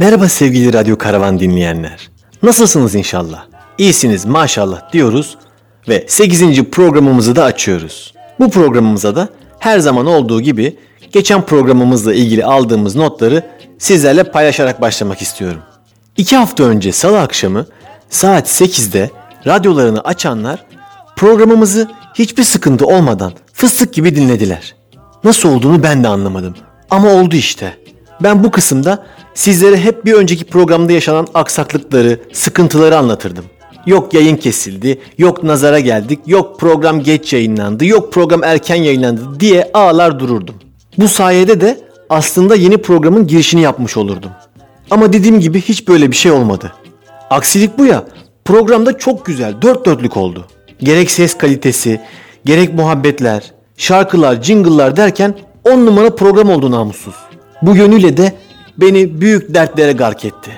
Merhaba sevgili Radyo Karavan dinleyenler. Nasılsınız inşallah? İyisiniz maşallah diyoruz ve 8. programımızı da açıyoruz. Bu programımıza da her zaman olduğu gibi geçen programımızla ilgili aldığımız notları sizlerle paylaşarak başlamak istiyorum. İki hafta önce salı akşamı saat 8'de radyolarını açanlar programımızı hiçbir sıkıntı olmadan fıstık gibi dinlediler. Nasıl olduğunu ben de anlamadım ama oldu işte. Ben bu kısımda sizlere hep bir önceki programda yaşanan aksaklıkları, sıkıntıları anlatırdım. Yok yayın kesildi, yok nazara geldik, yok program geç yayınlandı, yok program erken yayınlandı diye ağlar dururdum. Bu sayede de aslında yeni programın girişini yapmış olurdum. Ama dediğim gibi hiç böyle bir şey olmadı. Aksilik bu ya, programda çok güzel, dört dörtlük oldu. Gerek ses kalitesi, gerek muhabbetler, şarkılar, jingle'lar derken on numara program oldu namussuz. Bu yönüyle de beni büyük dertlere gark etti.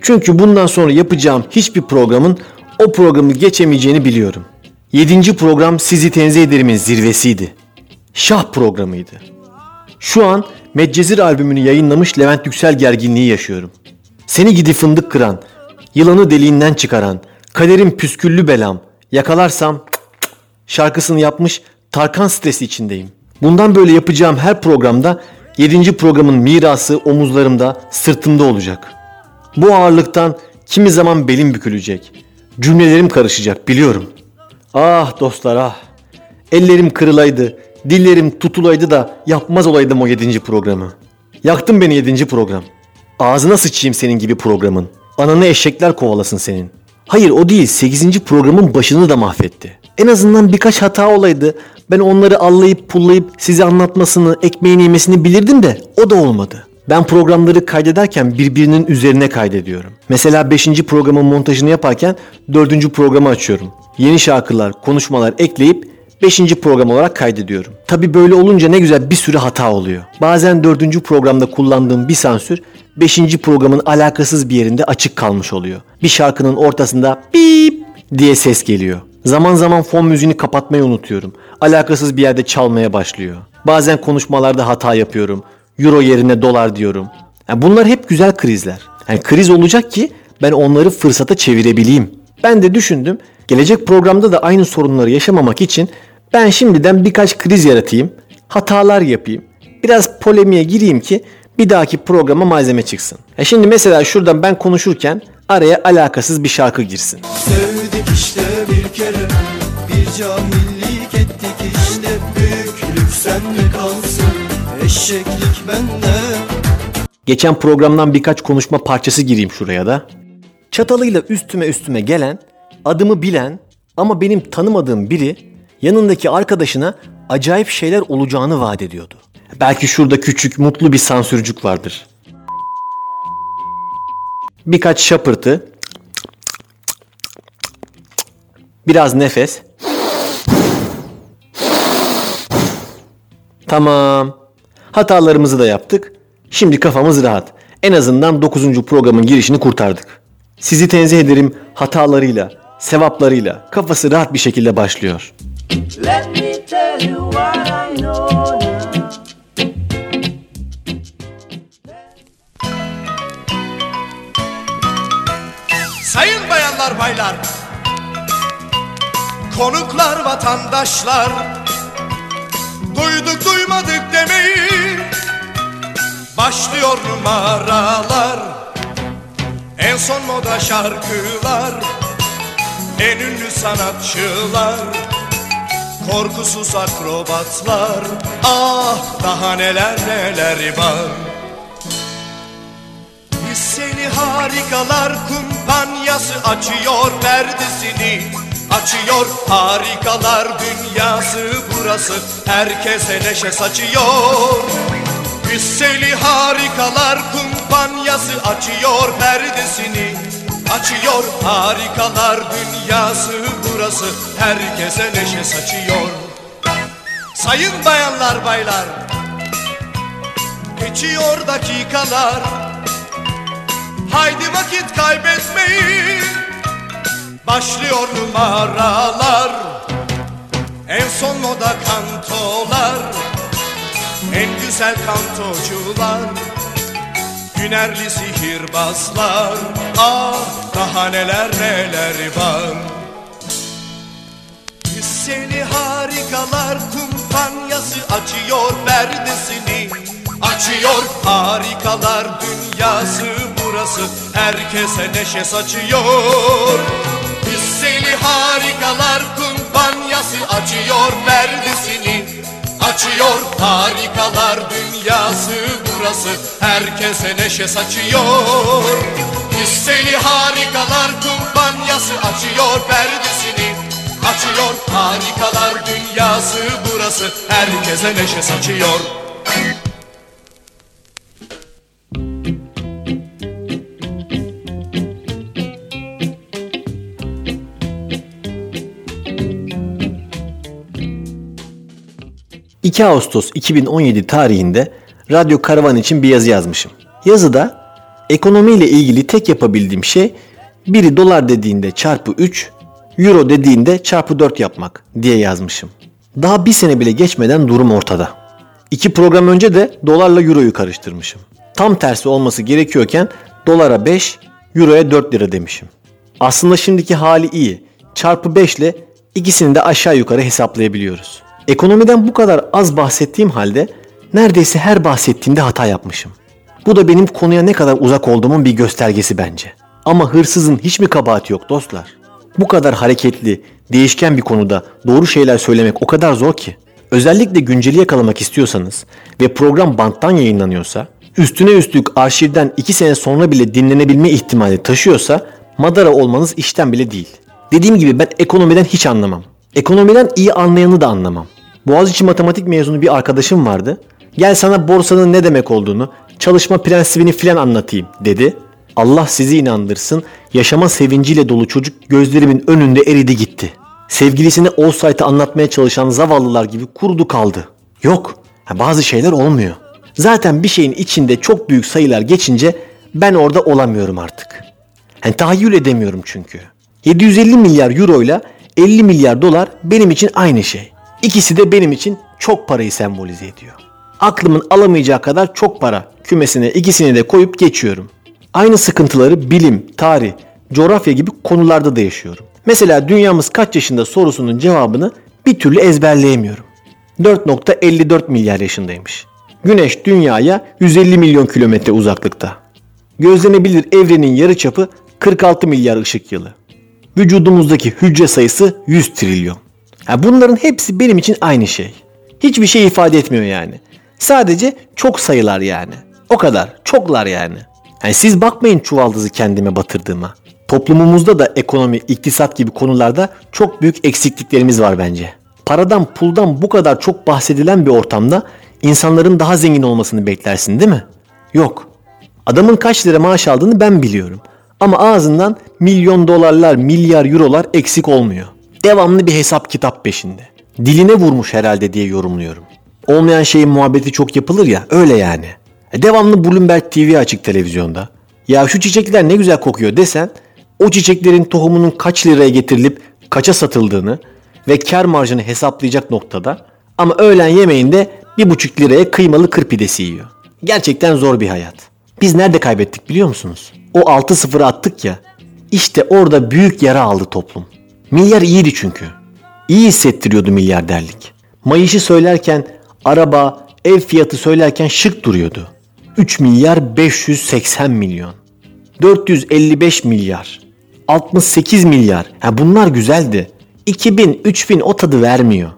Çünkü bundan sonra yapacağım hiçbir programın o programı geçemeyeceğini biliyorum. Yedinci program Sizi Tenzih Ederim'in zirvesiydi. Şah programıydı. Şu an Medcezir albümünü yayınlamış Levent Yüksel gerginliği yaşıyorum. Seni gidi fındık kıran, yılanı deliğinden çıkaran, kaderim püsküllü belam, yakalarsam şarkısını yapmış Tarkan stresi içindeyim. Bundan böyle yapacağım her programda 7. programın mirası omuzlarımda, sırtımda olacak. Bu ağırlıktan kimi zaman belim bükülecek. Cümlelerim karışacak biliyorum. Ah dostlar ah. Ellerim kırılaydı, dillerim tutulaydı da yapmaz olaydım o 7. programı. Yaktın beni 7. program. Ağzına sıçayım senin gibi programın. Ananı eşekler kovalasın senin. Hayır o değil 8. programın başını da mahvetti. En azından birkaç hata olaydı. Ben onları allayıp pullayıp size anlatmasını, ekmeğini yemesini bilirdim de o da olmadı. Ben programları kaydederken birbirinin üzerine kaydediyorum. Mesela 5. programın montajını yaparken 4. programı açıyorum. Yeni şarkılar, konuşmalar ekleyip 5. program olarak kaydediyorum. Tabi böyle olunca ne güzel bir sürü hata oluyor. Bazen 4. programda kullandığım bir sansür 5. programın alakasız bir yerinde açık kalmış oluyor. Bir şarkının ortasında bip diye ses geliyor. Zaman zaman fon müziğini kapatmayı unutuyorum. Alakasız bir yerde çalmaya başlıyor. Bazen konuşmalarda hata yapıyorum. Euro yerine dolar diyorum. Yani bunlar hep güzel krizler. Yani kriz olacak ki ben onları fırsata çevirebileyim. Ben de düşündüm. Gelecek programda da aynı sorunları yaşamamak için ben şimdiden birkaç kriz yaratayım. Hatalar yapayım. Biraz polemiğe gireyim ki bir dahaki programa malzeme çıksın. E şimdi mesela şuradan ben konuşurken araya alakasız bir şarkı girsin. Sevdik işte bir kere Bir cahillik ettik işte Büyüklük sende kalsın Eşeklik bende Geçen programdan birkaç konuşma parçası gireyim şuraya da. Çatalıyla üstüme üstüme gelen, adımı bilen ama benim tanımadığım biri yanındaki arkadaşına acayip şeyler olacağını vaat ediyordu. Belki şurada küçük mutlu bir sansürcük vardır. Birkaç şapırtı, biraz nefes. Tamam. Hatalarımızı da yaptık. Şimdi kafamız rahat. En azından 9. programın girişini kurtardık. Sizi tenzih ederim hatalarıyla, sevaplarıyla kafası rahat bir şekilde başlıyor. Let me tell you what I know now. Sayın bayanlar baylar Konuklar vatandaşlar. Duyduk duymadık demeyin Başlıyor numaralar En son moda şarkılar. En ünlü sanatçılar. Korkusuz akrobatlar. Ah daha neler neler var. Biz harikalar kumpanyası açıyor perdesini açıyor Harikalar dünyası burası. Herkese neşe saçıyor. Hüsseli Harikalar Kumpanyası açıyor perdesini. Açıyor harikalar dünyası burası. Herkese neşe saçıyor. Sayın bayanlar baylar Geçiyor dakikalar. Haydi vakit kaybetmeyin Başlıyor numaralar. En son moda kantolar. En güzel kantocular. Hünerli sihirbazlar. Ah daha neler neler var. Hisseli harikalar kumpanyası açıyor perdesini. Açıyor harikalar dünyası burası Herkese neşe saçıyor harikalar kumpanyası açıyor perdesini. Açıyor harikalar dünyası burası Herkese neşe saçıyor. Hisseli harikalar kumpanyası açıyor perdesini. Açıyor harikalar dünyası burası Herkese neşe saçıyor – 2 Ağustos 2017 tarihinde Radyo Karavan için bir yazı yazmışım. Yazıda ekonomiyle ilgili tek yapabildiğim şey biri dolar dediğinde çarpı 3, euro dediğinde çarpı 4 yapmak diye yazmışım. Daha bir sene bile geçmeden durum ortada. İki program önce de dolarla euroyu karıştırmışım. Tam tersi olması gerekiyorken dolara 5, euroya 4 lira demişim. Aslında şimdiki hali iyi. Çarpı 5 ile ikisini de aşağı yukarı hesaplayabiliyoruz. Ekonomiden bu kadar az bahsettiğim halde neredeyse her bahsettiğimde hata yapmışım. Bu da benim konuya ne kadar uzak olduğumun bir göstergesi bence. Ama hırsızın hiç mi kabahati yok dostlar? Bu kadar hareketli, değişken bir konuda doğru şeyler söylemek o kadar zor ki. Özellikle günceli yakalamak istiyorsanız ve program banttan yayınlanıyorsa, üstüne üstlük arşivden 2 sene sonra bile dinlenebilme ihtimali taşıyorsa madara olmanız işten bile değil. Dediğim gibi ben ekonomiden hiç anlamam. Ekonomiden iyi anlayanı da anlamam. Boğaziçi matematik mezunu bir arkadaşım vardı. Gel sana borsanın ne demek olduğunu, çalışma prensibini filan anlatayım dedi. Allah sizi inandırsın. Yaşama sevinciyle dolu çocuk gözlerimin önünde eridi gitti. Sevgilisine Allsight'ı anlatmaya çalışan zavallılar gibi kurudu kaldı. Yok. Bazı şeyler olmuyor. Zaten bir şeyin içinde çok büyük sayılar geçince ben orada olamıyorum artık. Yani tahayyül edemiyorum çünkü. 750 milyar euro ile 50 milyar dolar benim için aynı şey. İkisi de benim için çok parayı sembolize ediyor. Aklımın alamayacağı kadar çok para kümesine ikisini de koyup geçiyorum. Aynı sıkıntıları bilim, tarih, coğrafya gibi konularda da yaşıyorum. Mesela dünyamız kaç yaşında sorusunun cevabını bir türlü ezberleyemiyorum. 4.54 milyar yaşındaymış. Güneş dünyaya 150 milyon kilometre uzaklıkta. Gözlenebilir evrenin yarıçapı 46 milyar ışık yılı. Vücudumuzdaki hücre sayısı 100 trilyon. Yani bunların hepsi benim için aynı şey. Hiçbir şey ifade etmiyor yani. Sadece çok sayılar yani. O kadar. Çoklar yani. Yani siz bakmayın çuvaldızı kendime batırdığıma. Toplumumuzda da ekonomi, iktisat gibi konularda çok büyük eksikliklerimiz var bence. Paradan, puldan bu kadar çok bahsedilen bir ortamda insanların daha zengin olmasını beklersin değil mi? Yok. Adamın kaç lira maaş aldığını ben biliyorum. Ama ağzından milyon dolarlar, milyar eurolar eksik olmuyor. Devamlı bir hesap kitap peşinde. Diline vurmuş herhalde diye yorumluyorum. Olmayan şeyin muhabbeti çok yapılır ya öyle yani. E, devamlı Bloomberg TV açık televizyonda. Ya şu çiçekler ne güzel kokuyor desen o çiçeklerin tohumunun kaç liraya getirilip kaça satıldığını ve kar marjını hesaplayacak noktada ama öğlen yemeğinde bir buçuk liraya kıymalı kır pidesi yiyor. Gerçekten zor bir hayat. Biz nerede kaybettik biliyor musunuz? O 6 sıfırı attık ya. İşte orada büyük yara aldı toplum. Milyar iyiydi çünkü. İyi hissettiriyordu milyarderlik. Mayışı söylerken araba, ev fiyatı söylerken şık duruyordu. 3 milyar 580 milyon. 455 milyar. 68 milyar. Ha bunlar güzeldi. 2000, 3000 o tadı vermiyor.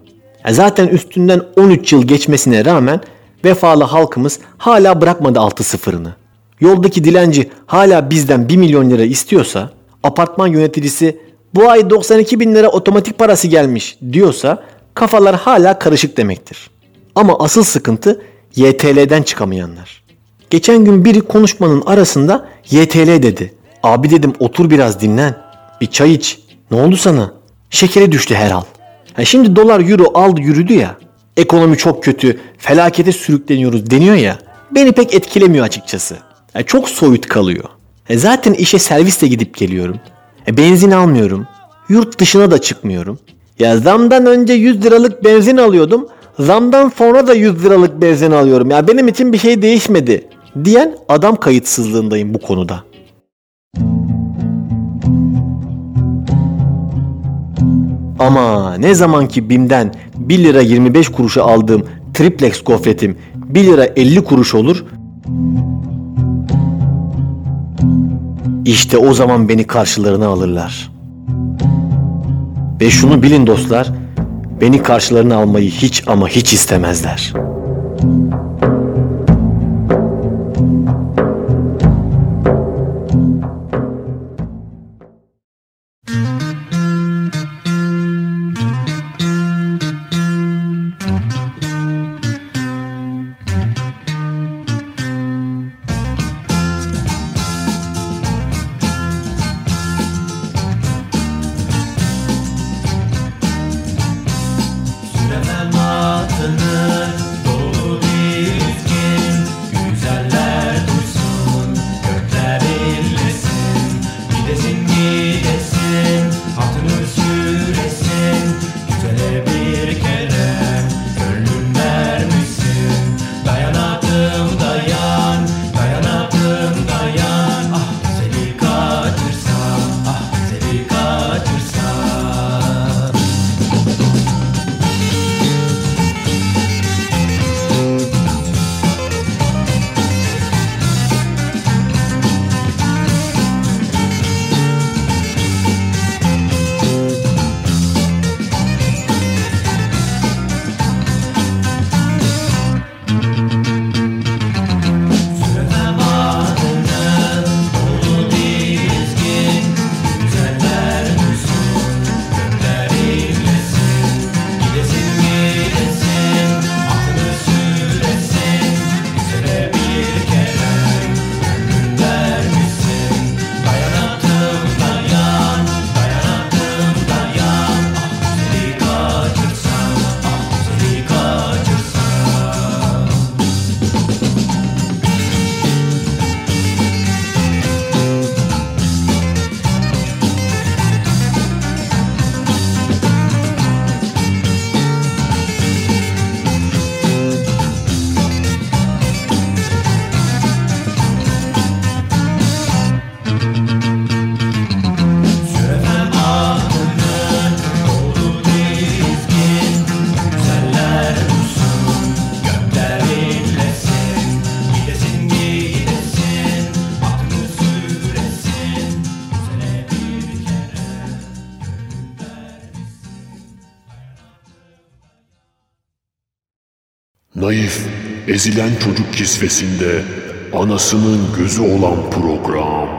Ha zaten üstünden 13 yıl geçmesine rağmen vefalı halkımız hala bırakmadı 6 sıfırını. Yoldaki dilenci hala bizden 1 milyon lira istiyorsa, apartman yöneticisi bu ay 92 bin lira otomatik parası gelmiş diyorsa kafalar hala karışık demektir. Ama asıl sıkıntı YTL'den çıkamayanlar. Geçen gün biri konuşmanın arasında YTL dedi. Abi dedim otur biraz dinlen. Bir çay iç. Ne oldu sana? Şekeri düştü herhal. Ha şimdi dolar euro aldı yürüdü ya. Ekonomi çok kötü, felakete sürükleniyoruz deniyor ya. Beni pek etkilemiyor açıkçası. Ya çok soyut kalıyor. E zaten işe servisle gidip geliyorum. E benzin almıyorum. Yurt dışına da çıkmıyorum. Ya zamdan önce 100 liralık benzin alıyordum. Zamdan sonra da 100 liralık benzin alıyorum. Ya benim için bir şey değişmedi. Diyen adam kayıtsızlığındayım bu konuda. Ama ne zaman ki BİM'den 1 lira 25 kuruşa aldığım triplex gofretim 1 lira 50 kuruş olur. İşte o zaman beni karşılarına alırlar. Ve şunu bilin dostlar, beni karşılarına almayı hiç ama hiç istemezler. Naif, ezilen çocuk kisvesinde anasının gözü olan program.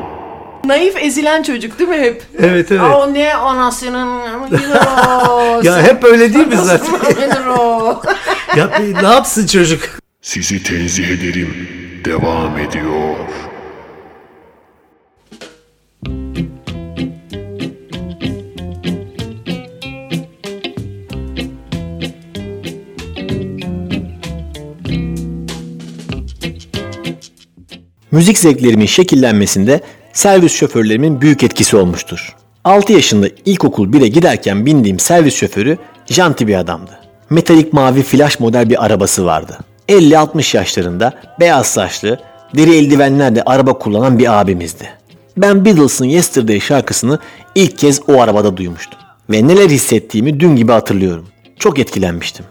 Naif ezilen çocuk değil mi hep? Evet evet. O ne anasının Ya hep öyle değil mi zaten? Ya bir ne yapsın çocuk? Sizi tenzih ederim. Devam ediyor. Müzik zevklerimin şekillenmesinde servis şoförlerimin büyük etkisi olmuştur. 6 yaşında ilkokul 1'e giderken bindiğim servis şoförü janti bir adamdı. Metalik mavi flash model bir arabası vardı. 50-60 yaşlarında beyaz saçlı, deri eldivenlerle araba kullanan bir abimizdi. Ben Beatles'ın Yesterday şarkısını ilk kez o arabada duymuştum. Ve neler hissettiğimi dün gibi hatırlıyorum. Çok etkilenmiştim.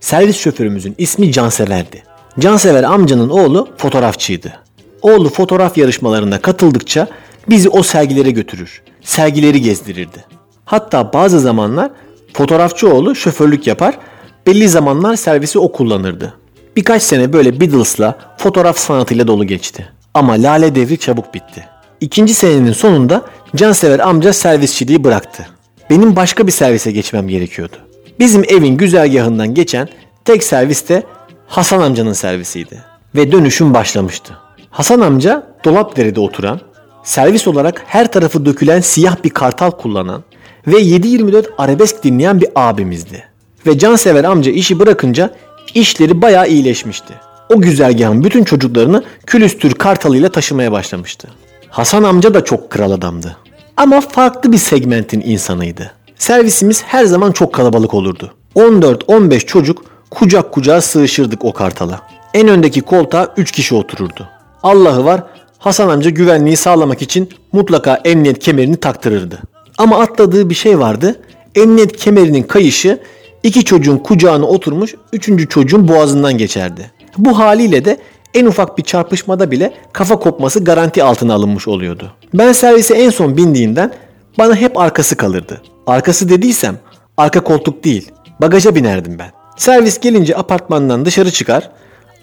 Servis şoförümüzün ismi Cansever'di. Cansever amcanın oğlu fotoğrafçıydı. Oğlu fotoğraf yarışmalarına katıldıkça bizi o sergilere götürür. Sergileri gezdirirdi. Hatta bazı zamanlar fotoğrafçı oğlu şoförlük yapar, belli zamanlar servisi o kullanırdı. Birkaç sene böyle Beatles'la fotoğraf sanatıyla dolu geçti. Ama Lale devri çabuk bitti. İkinci senenin sonunda cansever amca servisçiliği bıraktı. Benim başka bir servise geçmem gerekiyordu. Bizim evin güzergahından geçen tek servis de Hasan amcanın servisiydi. Ve dönüşüm başlamıştı. Hasan amca Dolapdere'de oturan, servis olarak her tarafı dökülen siyah bir kartal kullanan ve 7-24 arabesk dinleyen bir abimizdi. Ve cansever amca işi bırakınca işleri bayağı iyileşmişti. O güzergahın bütün çocuklarını külüstür kartalıyla taşımaya başlamıştı. Hasan amca da çok kral adamdı. Ama farklı bir segmentin insanıydı. Servisimiz her zaman çok kalabalık olurdu. 14-15 çocuk kucak kucağa sığışırdık o kartala. En öndeki koltuğa 3 kişi otururdu. Allah'ı var Hasan amca güvenliği sağlamak için mutlaka emniyet kemerini taktırırdı. Ama atladığı bir şey vardı. Emniyet kemerinin kayışı iki çocuğun kucağına oturmuş üçüncü çocuğun boğazından geçerdi. Bu haliyle de en ufak bir çarpışmada bile kafa kopması garanti altına alınmış oluyordu. Ben servise en son bindiğimden bana hep arkası kalırdı. Arkası dediysem arka koltuk değil bagaja binerdim ben. Servis gelince apartmandan dışarı çıkar,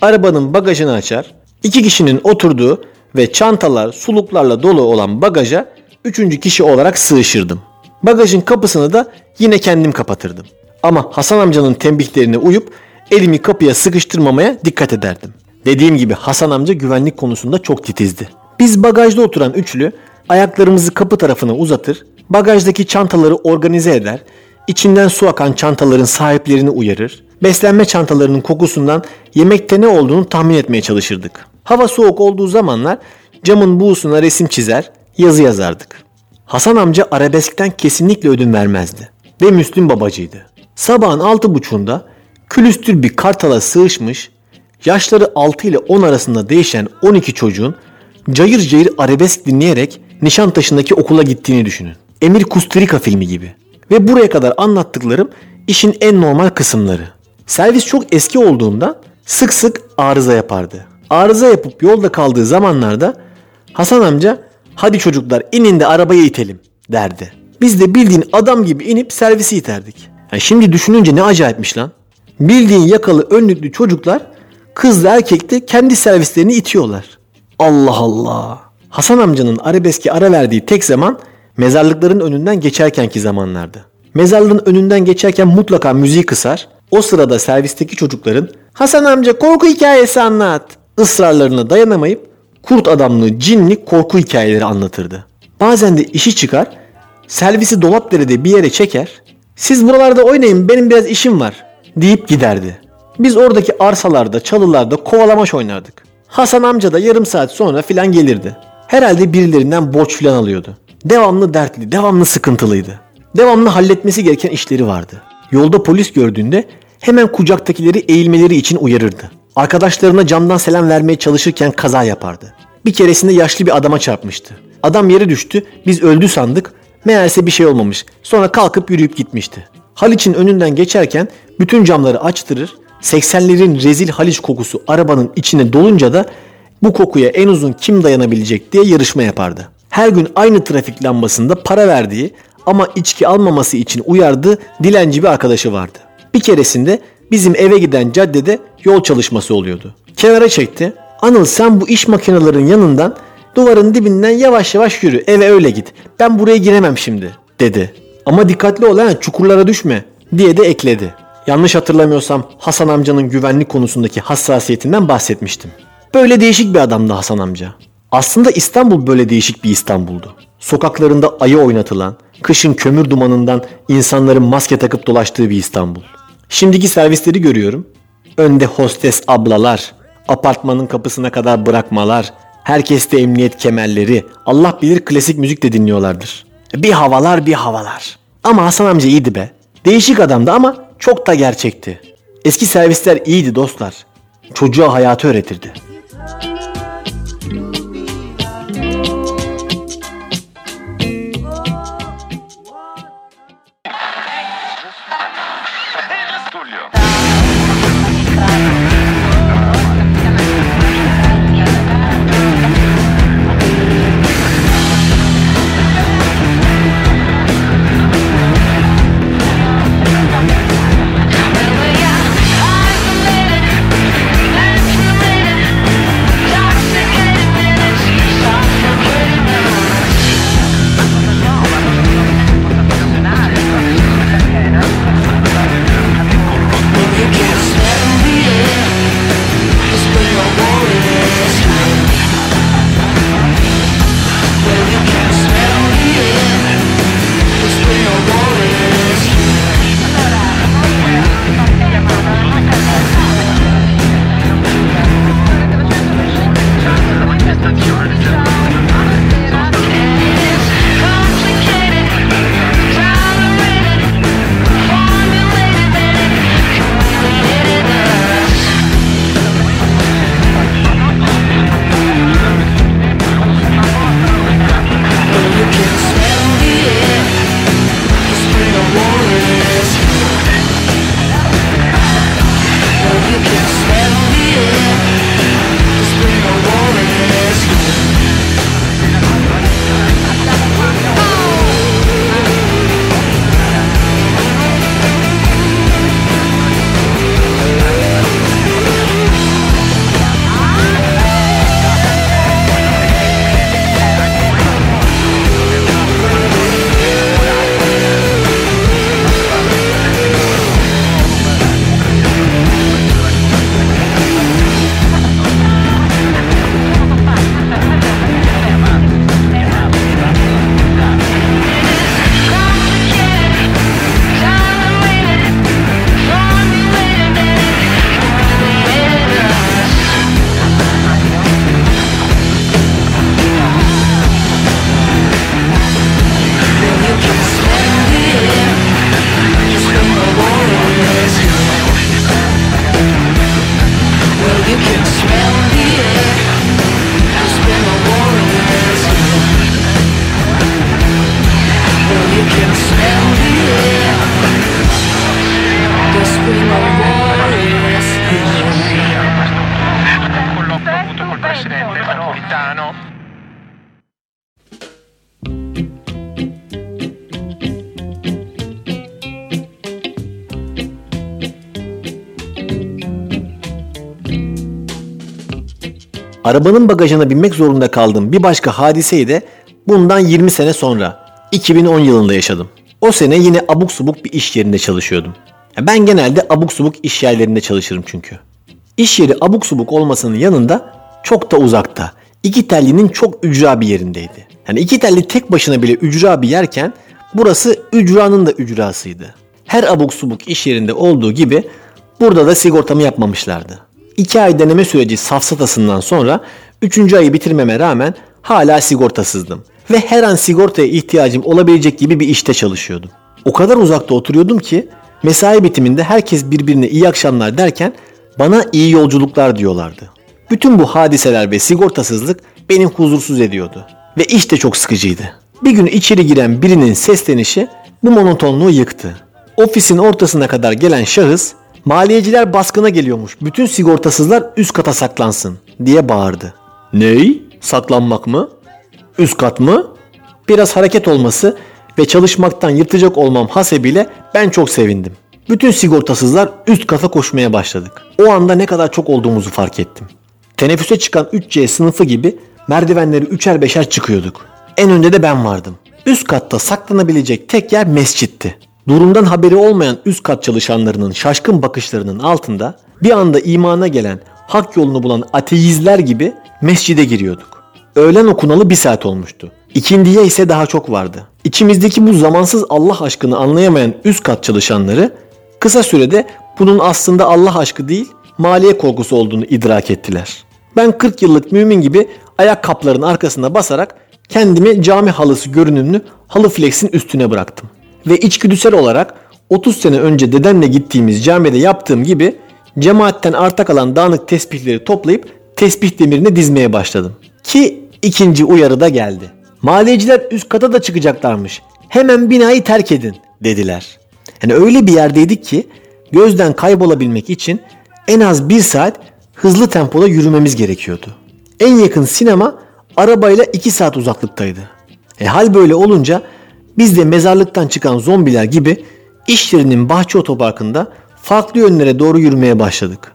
arabanın bagajını açar, iki kişinin oturduğu ve çantalar, suluklarla dolu olan bagaja üçüncü kişi olarak sığışırdım. Bagajın kapısını da yine kendim kapatırdım. Ama Hasan amcanın tembihlerine uyup elimi kapıya sıkıştırmamaya dikkat ederdim. Dediğim gibi Hasan amca güvenlik konusunda çok titizdi. Biz bagajda oturan üçlü ayaklarımızı kapı tarafına uzatır, bagajdaki çantaları organize eder, içinden su akan çantaların sahiplerini uyarır, beslenme çantalarının kokusundan yemekte ne olduğunu tahmin etmeye çalışırdık. Hava soğuk olduğu zamanlar camın buğusuna resim çizer, yazı yazardık. Hasan amca arabeskten kesinlikle ödün vermezdi ve Müslüm babacıydı. Sabahın altı buçuğunda külüstür bir kartala sığışmış, yaşları 6 ile 10 arasında değişen 12 çocuğun cayır cayır arabesk dinleyerek Nişantaşı'ndaki okula gittiğini düşünün. Emir Kusturica filmi gibi. Ve buraya kadar anlattıklarım işin en normal kısımları. Servis çok eski olduğundan sık sık arıza yapardı. Arıza yapıp yolda kaldığı zamanlarda Hasan amca hadi çocuklar inin de arabayı itelim derdi. Biz de bildiğin adam gibi inip servisi iterdik. Yani şimdi düşününce ne acayipmiş lan. Bildiğin yakalı önlüklü çocuklar kızla erkekte kendi servislerini itiyorlar. Allah Allah. Hasan amcanın arabeske ara verdiği tek zaman mezarlıkların önünden geçerkenki zamanlardı. Mezarlığın önünden geçerken mutlaka müziği kısar. O sırada servisteki çocukların Hasan amca korku hikayesi anlat ısrarlarına dayanamayıp kurt adamlı cinli korku hikayeleri anlatırdı. Bazen de işi çıkar servisi Dolapdere'de bir yere çeker siz buralarda oynayın benim biraz işim var deyip giderdi. Biz oradaki arsalarda çalılarda kovalamaç oynardık. Hasan amca da yarım saat sonra filan gelirdi. Herhalde birilerinden borç filan alıyordu. Devamlı dertli, devamlı sıkıntılıydı. Devamlı halletmesi gereken işleri vardı. Yolda polis gördüğünde hemen kucaktakileri eğilmeleri için uyarırdı. Arkadaşlarına camdan selam vermeye çalışırken kaza yapardı. Bir keresinde yaşlı bir adama çarpmıştı. Adam yere düştü, biz öldü sandık. Meğerse bir şey olmamış. Sonra kalkıp yürüyüp gitmişti. Haliç'in önünden geçerken bütün camları açtırır, 80'lerin rezil Haliç kokusu arabanın içine dolunca da bu kokuya en uzun kim dayanabilecek diye yarışma yapardı. Her gün aynı trafik lambasında para verdiği ama içki almaması için uyardığı dilenci bir arkadaşı vardı. Bir keresinde bizim eve giden caddede yol çalışması oluyordu. Kenara çekti. Anıl sen bu iş makinelerinin yanından duvarın dibinden yavaş yavaş yürü eve öyle git. Ben buraya giremem şimdi dedi. Ama dikkatli ol ha çukurlara düşme diye de ekledi. Yanlış hatırlamıyorsam Hasan amcanın güvenlik konusundaki hassasiyetinden bahsetmiştim. Böyle değişik bir adamdı Hasan amca. Aslında İstanbul böyle değişik bir İstanbul'du. Sokaklarında ayı oynatılan, kışın kömür dumanından insanların maske takıp dolaştığı bir İstanbul. Şimdiki servisleri görüyorum. Önde hostes ablalar, apartmanın kapısına kadar bırakmalar, herkeste emniyet kemerleri, Allah bilir klasik müzik de dinliyorlardır. Bir havalar bir havalar. Ama Hasan amca iyiydi be. Değişik adamdı ama çok da gerçekti. Eski servisler iyiydi dostlar. Çocuğa hayatı öğretirdi. Arabanın bagajına binmek zorunda kaldığım bir başka hadiseyi de bundan 20 sene sonra 2010 yılında yaşadım. O sene yine abuk subuk bir iş yerinde çalışıyordum. Ben genelde abuk subuk iş yerlerinde çalışırım çünkü. İş yeri abuk subuk olmasının yanında çok da uzakta. İki tellinin çok ücra bir yerindeydi. Yani iki telli tek başına bile ücra bir yerken burası ücranın da ücrasıydı. Her abuk subuk iş yerinde olduğu gibi burada da sigortamı yapmamışlardı. İki ay deneme süreci safsatasından sonra üçüncü ayı bitirmeme rağmen hala sigortasızdım. Ve her an sigortaya ihtiyacım olabilecek gibi bir işte çalışıyordum. O kadar uzakta oturuyordum ki mesai bitiminde herkes birbirine iyi akşamlar derken bana iyi yolculuklar diyorlardı. Bütün bu hadiseler ve sigortasızlık beni huzursuz ediyordu. Ve iş de çok sıkıcıydı. Bir gün içeri giren birinin seslenişi bu monotonluğu yıktı. Ofisin ortasına kadar gelen şahıs maliyeciler baskına geliyormuş. Bütün sigortasızlar üst kata saklansın diye bağırdı. Ney? Saklanmak mı? Üst kat mı? Biraz hareket olması ve çalışmaktan yırtacak olmam hasebiyle ben çok sevindim. Bütün sigortasızlar üst kata koşmaya başladık. O anda ne kadar çok olduğumuzu fark ettim. Teneffüse çıkan 3C sınıfı gibi merdivenleri üçer beşer çıkıyorduk. En önde de ben vardım. Üst katta saklanabilecek tek yer mescitti. Durumdan haberi olmayan üst kat çalışanlarının şaşkın bakışlarının altında bir anda imana gelen, hak yolunu bulan ateizler gibi mescide giriyorduk. Öğlen okunalı bir saat olmuştu. İkindiye ise daha çok vardı. İçimizdeki bu zamansız Allah aşkını anlayamayan üst kat çalışanları kısa sürede bunun aslında Allah aşkı değil, maliye korkusu olduğunu idrak ettiler. Ben 40 yıllık mümin gibi ayak kapların arkasına basarak kendimi cami halısı görünümlü halı flexin üstüne bıraktım. Ve içgüdüsel olarak 30 sene önce dedemle gittiğimiz camide yaptığım gibi cemaatten arta kalan dağınık tesbihleri toplayıp tesbih demirine dizmeye başladım. Ki ikinci uyarı da geldi. Maliyeciler üst kata da çıkacaklarmış. Hemen binayı terk edin dediler. Yani öyle bir yerdeydik ki gözden kaybolabilmek için en az bir saat hızlı tempoda yürümemiz gerekiyordu. En yakın sinema arabayla 2 saat uzaklıktaydı. E hal böyle olunca biz de mezarlıktan çıkan zombiler gibi iş yerinin bahçe otoparkında farklı yönlere doğru yürümeye başladık.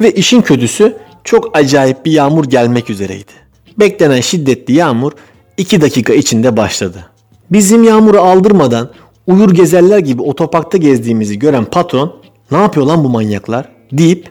Ve işin kötüsü çok acayip bir yağmur gelmek üzereydi. Beklenen şiddetli yağmur 2 dakika içinde başladı. Bizim yağmuru aldırmadan uyur gezerler gibi otoparkta gezdiğimizi gören patron ne yapıyor lan bu manyaklar deyip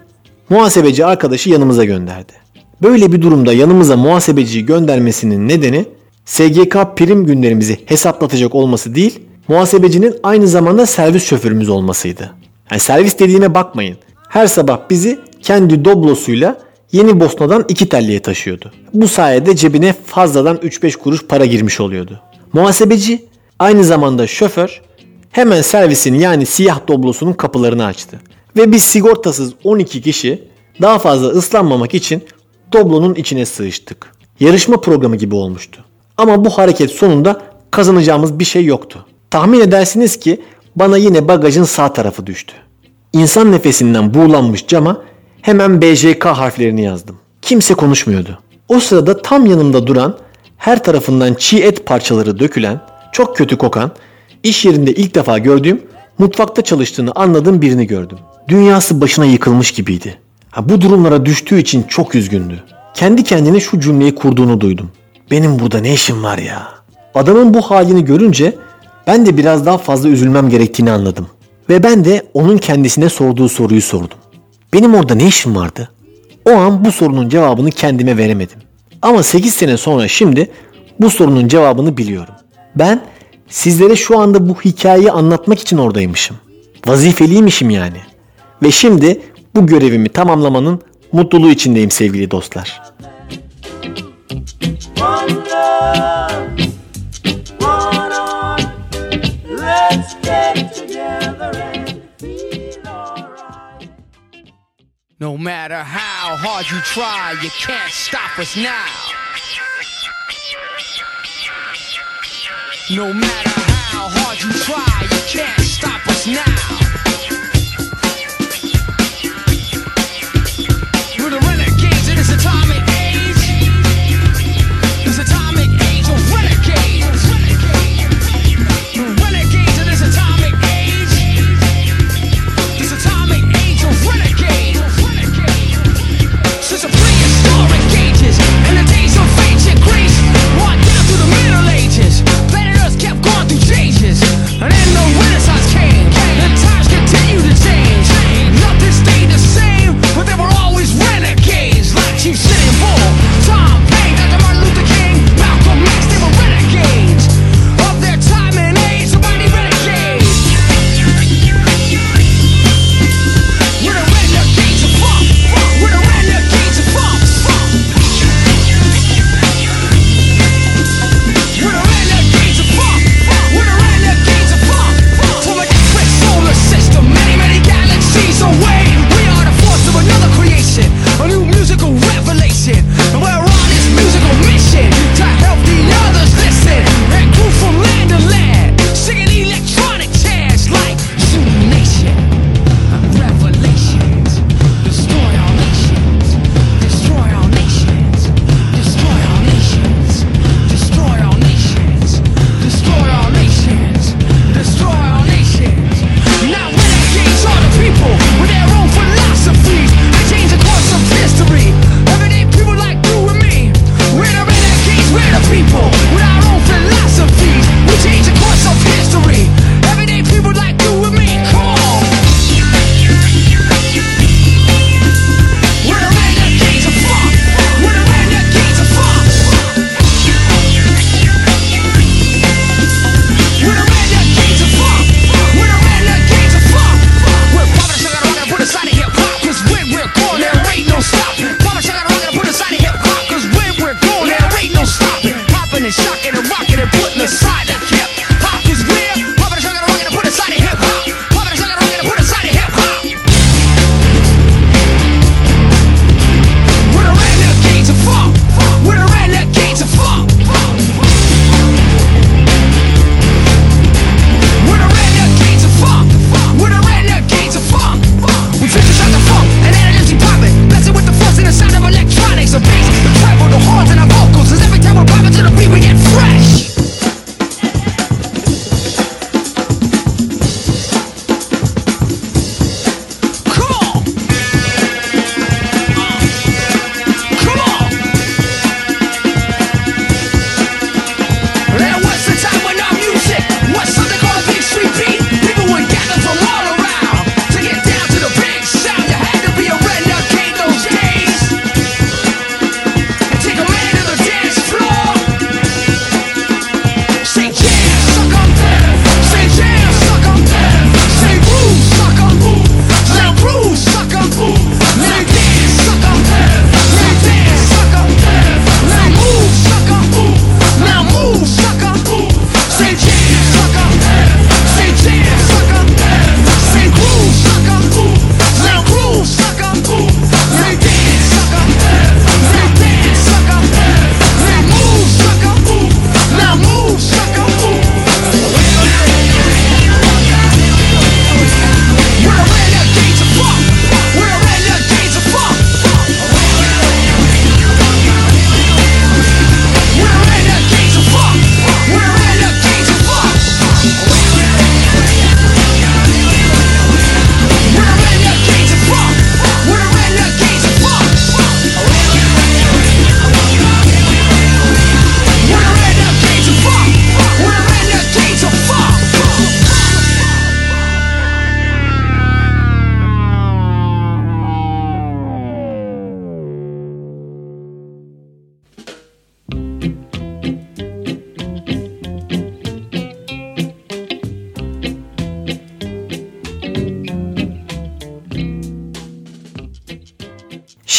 muhasebeci arkadaşı yanımıza gönderdi. Böyle bir durumda yanımıza muhasebeciyi göndermesinin nedeni SGK prim günlerimizi hesaplatacak olması değil, muhasebecinin aynı zamanda servis şoförümüz olmasıydı. Yani servis dediğine bakmayın. Her sabah bizi kendi doblosuyla Yeni Bosna'dan iki telliye taşıyordu. Bu sayede cebine fazladan 3-5 kuruş para girmiş oluyordu. Muhasebeci aynı zamanda şoför hemen servisin yani siyah doblosunun kapılarını açtı. Ve biz sigortasız 12 kişi daha fazla ıslanmamak için doblonun içine sığıştık. Yarışma programı gibi olmuştu. Ama bu hareket sonunda kazanacağımız bir şey yoktu. Tahmin edersiniz ki bana yine bagajın sağ tarafı düştü. İnsan nefesinden buğulanmış cama hemen BJK harflerini yazdım. Kimse konuşmuyordu. O sırada tam yanımda duran, her tarafından çiğ et parçaları dökülen, çok kötü kokan, iş yerinde ilk defa gördüğüm, mutfakta çalıştığını anladığım birini gördüm. Dünyası başına yıkılmış gibiydi. Ha, bu durumlara düştüğü için çok üzgündü. Kendi kendine şu cümleyi kurduğunu duydum. Benim burada ne işim var ya? Adamın bu halini görünce ben de biraz daha fazla üzülmem gerektiğini anladım. Ve ben de onun kendisine sorduğu soruyu sordum. Benim orada ne işim vardı? O an bu sorunun cevabını kendime veremedim. Ama 8 sene sonra şimdi bu sorunun cevabını biliyorum. Ben sizlere şu anda bu hikayeyi anlatmak için oradaymışım. Vazifeliymişim yani. Ve şimdi bu görevimi tamamlamanın mutluluğu içindeyim sevgili dostlar. No matter how hard you try, you can't stop us now. No matter how hard you try, you can't stop us now. full time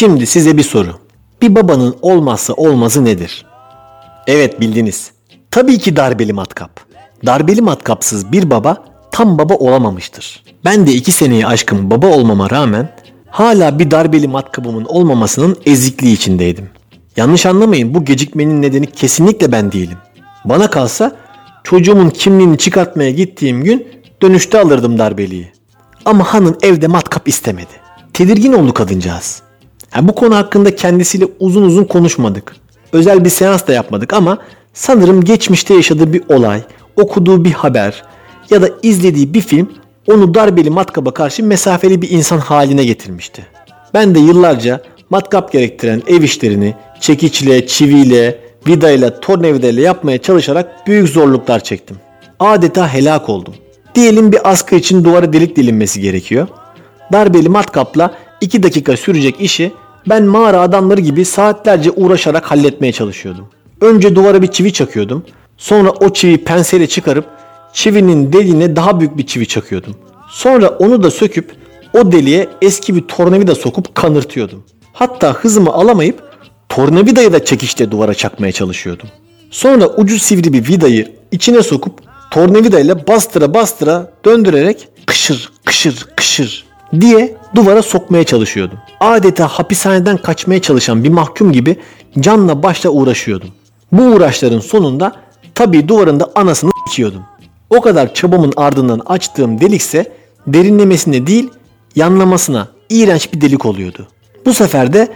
Şimdi size bir soru. Bir babanın olmazsa olmazı nedir? Evet bildiniz. Tabii ki darbeli matkap. Darbeli matkapsız bir baba tam baba olamamıştır. Ben de iki seneyi aşkın baba olmama rağmen hala bir darbeli matkabımın olmamasının ezikliği içindeydim. Yanlış anlamayın bu gecikmenin nedeni kesinlikle ben değilim. Bana kalsa çocuğumun kimliğini çıkartmaya gittiğim gün dönüşte alırdım darbeliyi. Ama hanın evde matkap istemedi. Tedirgin oldu kadıncağız. Ha, bu konu hakkında kendisiyle uzun uzun konuşmadık. Özel bir seans da yapmadık ama sanırım geçmişte yaşadığı bir olay, okuduğu bir haber ya da izlediği bir film onu darbeli matkaba karşı mesafeli bir insan haline getirmişti. Ben de yıllarca matkap gerektiren ev işlerini çekiçle, çiviyle, vidayla, tornavidayla yapmaya çalışarak büyük zorluklar çektim. Adeta helak oldum. Diyelim bir askı için duvara delik delinmesi gerekiyor. Darbeli matkapla 2 dakika sürecek işi ben mağara adamları gibi saatlerce uğraşarak halletmeye çalışıyordum. Önce duvara bir çivi çakıyordum. Sonra o çiviyi penseyle çıkarıp çivinin deliğine daha büyük bir çivi çakıyordum. Sonra onu da söküp o deliğe eski bir tornavida sokup kanırtıyordum. Hatta hızımı alamayıp tornavidayı da çekişte duvara çakmaya çalışıyordum. Sonra ucu sivri bir vidayı içine sokup tornavidayla bastıra bastıra döndürerek kışır kışır kışır diye duvara sokmaya çalışıyordum. Adeta hapishaneden kaçmaya çalışan bir mahkum gibi canla başla uğraşıyordum. Bu uğraşların sonunda tabii duvarın da anasını s**yordum. O kadar çabamın ardından açtığım delikse derinlemesine değil yanlamasına iğrenç bir delik oluyordu. Bu sefer de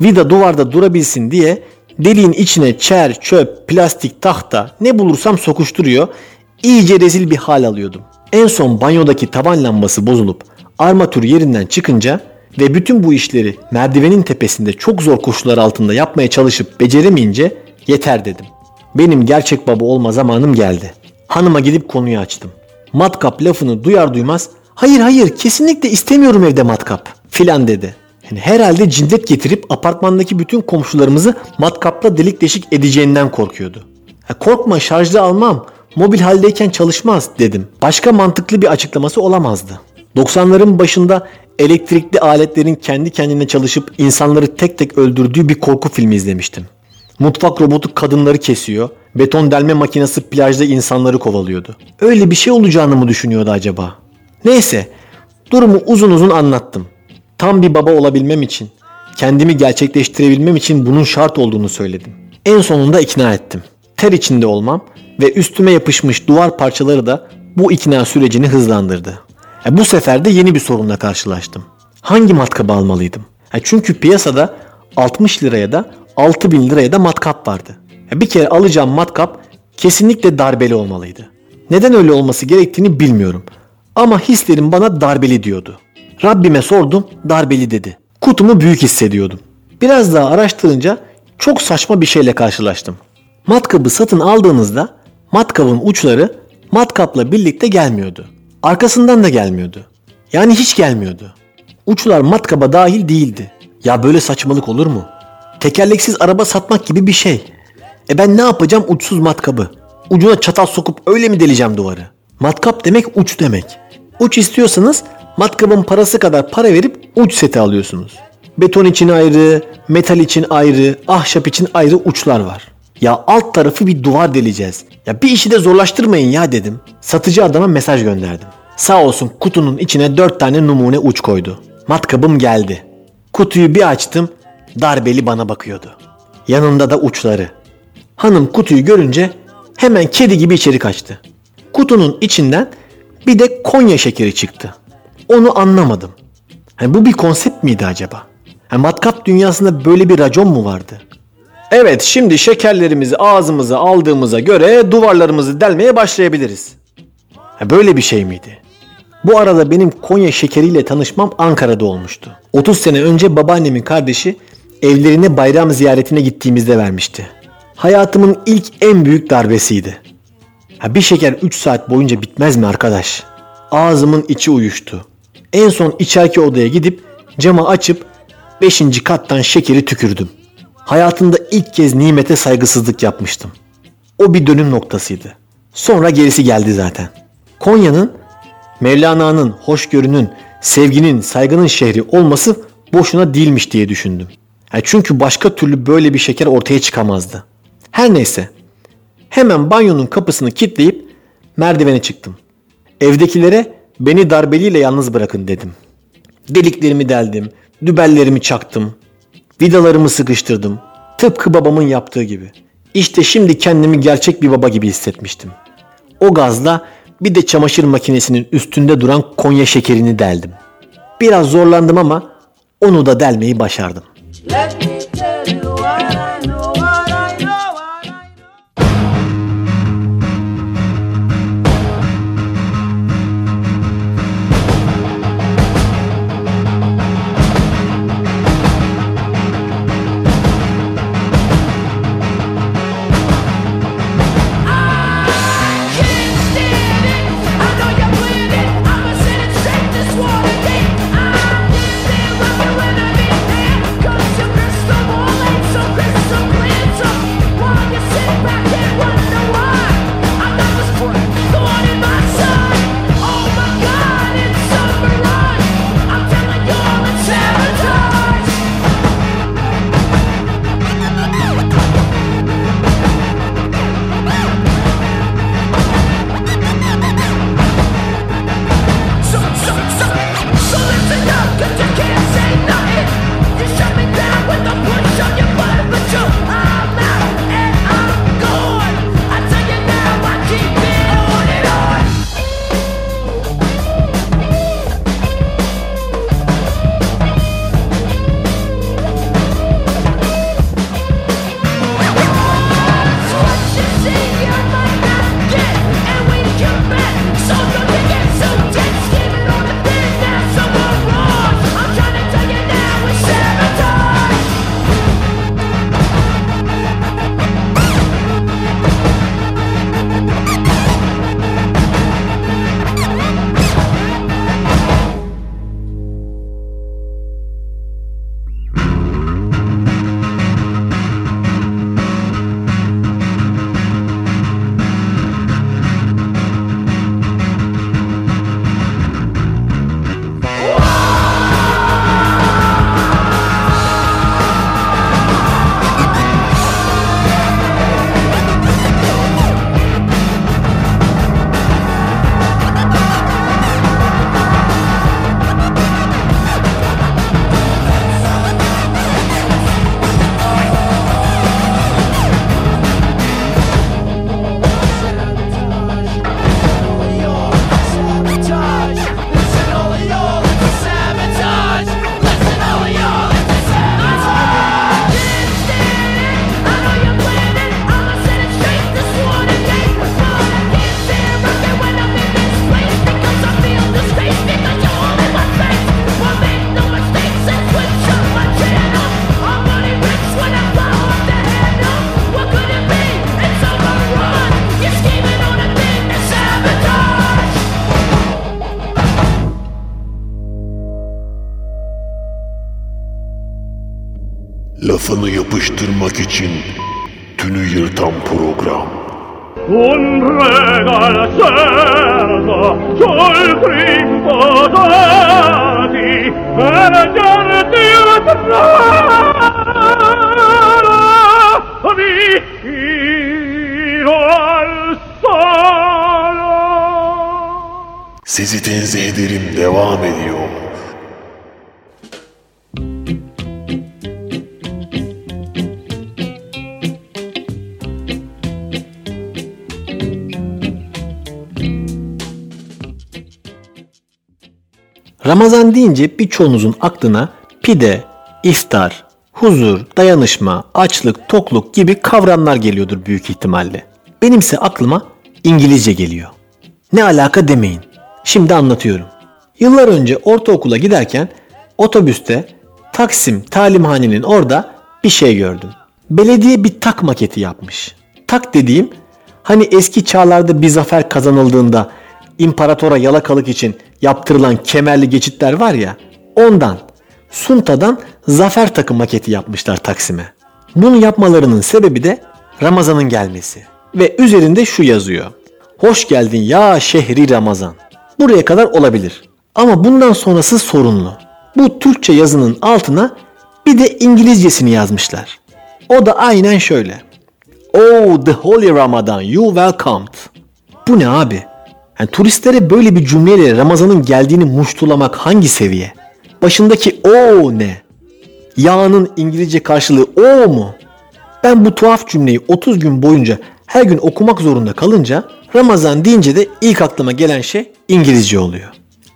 vida duvarda durabilsin diye deliğin içine çer, çöp, plastik, tahta ne bulursam sokuşturuyor. iyice rezil bir hal alıyordum. En son banyodaki tavan lambası bozulup armatür yerinden çıkınca ve bütün bu işleri merdivenin tepesinde çok zor koşullar altında yapmaya çalışıp beceremeyince yeter dedim. Benim gerçek baba olma zamanım geldi. Hanıma gidip konuyu açtım. Matkap lafını duyar duymaz hayır hayır kesinlikle istemiyorum evde matkap filan dedi. Yani herhalde cindet getirip apartmandaki bütün komşularımızı matkapla delik deşik edeceğinden korkuyordu. Ha, korkma şarjlı almam mobil haldeyken çalışmaz dedim. Başka mantıklı bir açıklaması olamazdı. 90'ların başında elektrikli aletlerin kendi kendine çalışıp insanları tek tek öldürdüğü bir korku filmi izlemiştim. Mutfak robotu kadınları kesiyor, beton delme makinesi plajda insanları kovalıyordu. Öyle bir şey olacağını mı düşünüyordu acaba? Neyse, durumu uzun uzun anlattım. Tam bir baba olabilmem için, kendimi gerçekleştirebilmem için bunun şart olduğunu söyledim. En sonunda ikna ettim. Ter içinde olmam ve üstüme yapışmış duvar parçaları da bu ikna sürecini hızlandırdı. E, bu sefer de yeni bir sorunla karşılaştım. Hangi matkabı almalıydım? E, çünkü piyasada 60 liraya da 6000 liraya da matkap vardı. E, bir kere alacağım matkap kesinlikle darbeli olmalıydı. Neden öyle olması gerektiğini bilmiyorum. Ama hislerim bana darbeli diyordu. Rabbime sordum, darbeli dedi. Kutumu büyük hissediyordum. Biraz daha araştırınca çok saçma bir şeyle karşılaştım. Matkabı satın aldığınızda matkabın uçları matkapla birlikte gelmiyordu. Arkasından da gelmiyordu. Yani hiç gelmiyordu. Uçlar matkaba dahil değildi. Ya böyle saçmalık olur mu? Tekerleksiz araba satmak gibi bir şey. E ben ne yapacağım uçsuz matkabı? Ucuna çatal sokup öyle mi deleceğim duvarı? Matkap demek uç demek. Uç istiyorsanız matkabın parası kadar para verip uç seti alıyorsunuz. Beton için ayrı, metal için ayrı, ahşap için ayrı uçlar var. Ya alt tarafı bir duvar deleceğiz. Ya bir işi de zorlaştırmayın ya dedim. Satıcı adama mesaj gönderdim. Sağ olsun kutunun içine dört tane numune uç koydu. Matkabım geldi. Kutuyu bir açtım, darbeli bana bakıyordu. Yanında da uçları. Hanım kutuyu görünce hemen kedi gibi içeri kaçtı. Kutunun içinden bir de Konya şekeri çıktı. Onu anlamadım. Hani bu bir konsept miydi acaba? Ha, matkap dünyasında böyle bir racon mu vardı? Evet şimdi şekerlerimizi ağzımıza aldığımıza göre duvarlarımızı delmeye başlayabiliriz. Böyle bir şey miydi? Bu arada benim Konya şekeriyle tanışmam Ankara'da olmuştu. 30 sene önce babaannemin kardeşi evlerine bayram ziyaretine gittiğimizde vermişti. Hayatımın ilk en büyük darbesiydi. Ha, bir şeker 3 saat boyunca bitmez mi arkadaş? Ağzımın içi uyuştu. En son içeriki odaya gidip camı açıp 5. kattan şekeri tükürdüm. Hayatımda ilk kez nimete saygısızlık yapmıştım. O bir dönüm noktasıydı. Sonra gerisi geldi zaten. Konya'nın Mevlana'nın, hoşgörünün, sevginin, saygının şehri olması boşuna değilmiş diye düşündüm. Yani çünkü başka türlü böyle bir şeker ortaya çıkamazdı. Her neyse. Hemen banyonun kapısını kilitleyip merdivene çıktım. Evdekilere beni darbeliyle yalnız bırakın dedim. Deliklerimi deldim, dübellerimi çaktım, vidalarımı sıkıştırdım. Tıpkı babamın yaptığı gibi. İşte şimdi kendimi gerçek bir baba gibi hissetmiştim. O gazla bir de çamaşır makinesinin üstünde duran Konya şekerini deldim. Biraz zorlandım ama onu da delmeyi başardım. Let yapıştırmak için tünü yırtan program. Un regal acceso sul trimpodati per giarti atrara vicino al solo. Sizi tenzih ederim devam ediyor. Ramazan deyince birçoğunuzun aklına pide, iftar, huzur, dayanışma, açlık, tokluk gibi kavramlar geliyordur büyük ihtimalle. Benimse aklıma İngilizce geliyor. Ne alaka demeyin. Şimdi anlatıyorum. Yıllar önce ortaokula giderken otobüste Taksim talimhanenin orada bir şey gördüm. Belediye bir tak maketi yapmış. Tak dediğim hani eski çağlarda bir zafer kazanıldığında imparatora yalakalık için yaptırılan kemerli geçitler var ya ondan Sunta'dan zafer takı maketi yapmışlar Taksim'e. Bunu yapmalarının sebebi de Ramazan'ın gelmesi. Ve üzerinde şu yazıyor. Hoş geldin ya şehri Ramazan. Buraya kadar olabilir. Ama bundan sonrası sorunlu. Bu Türkçe yazının altına bir de İngilizcesini yazmışlar. O da aynen şöyle. Oh the holy Ramadan you welcomed. Bu ne abi? Yani turistlere böyle bir cümleyle Ramazan'ın geldiğini muştulamak hangi seviye? Başındaki o ne? Yağının İngilizce karşılığı o mu? Ben bu tuhaf cümleyi 30 gün boyunca her gün okumak zorunda kalınca Ramazan deyince de ilk aklıma gelen şey İngilizce oluyor.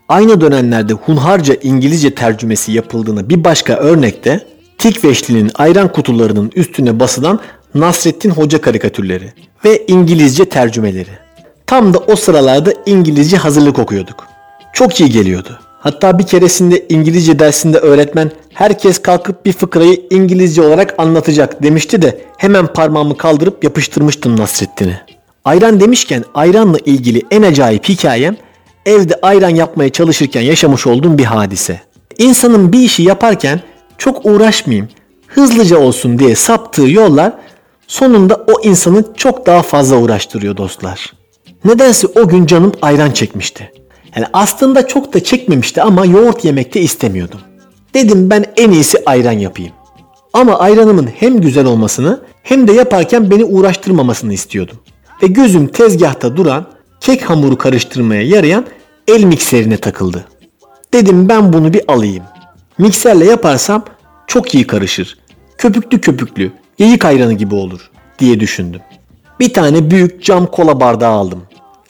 Aynı dönemlerde Hunharca İngilizce tercümesi yapıldığını bir başka örnekte Tikveşli'nin ayran kutularının üstüne basılan Nasrettin Hoca karikatürleri ve İngilizce tercümeleri. Tam da o sıralarda İngilizce hazırlık okuyorduk. Çok iyi geliyordu. Hatta bir keresinde İngilizce dersinde öğretmen herkes kalkıp bir fıkrayı İngilizce olarak anlatacak demişti de hemen parmağımı kaldırıp yapıştırmıştım Nasrettin'i. Ayran demişken ayranla ilgili en acayip hikayem evde ayran yapmaya çalışırken yaşamış olduğum bir hadise. İnsanın bir işi yaparken çok uğraşmayayım, hızlıca olsun diye saptığı yollar sonunda o insanı çok daha fazla uğraştırıyor dostlar. Nedense o gün canım ayran çekmişti. Yani aslında çok da çekmemişti ama yoğurt yemekte istemiyordum. Dedim ben en iyisi ayran yapayım. Ama ayranımın hem güzel olmasını hem de yaparken beni uğraştırmamasını istiyordum. Ve gözüm tezgahta duran kek hamuru karıştırmaya yarayan el mikserine takıldı. Dedim ben bunu bir alayım. Mikserle yaparsam çok iyi karışır. Köpüklü köpüklü, yayık ayranı gibi olur diye düşündüm. Bir tane büyük cam kola bardağı aldım.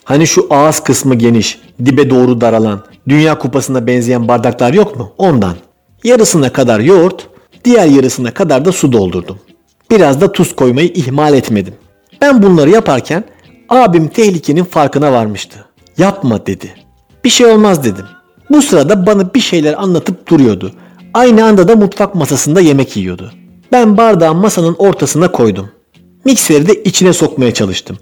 Hani şu ağız kısmı geniş, dibe doğru daralan, Dünya Kupası'na benzeyen bardaklar yok mu? Ondan. Yarısına kadar yoğurt, diğer yarısına kadar da su doldurdum. Biraz da tuz koymayı ihmal etmedim. Ben bunları yaparken abim tehlikenin farkına varmıştı. Yapma dedi. Bir şey olmaz dedim. Bu sırada bana bir şeyler anlatıp duruyordu. Aynı anda da mutfak masasında yemek yiyordu. Ben bardağı masanın ortasına koydum. Mikseri de içine sokmaya çalıştım.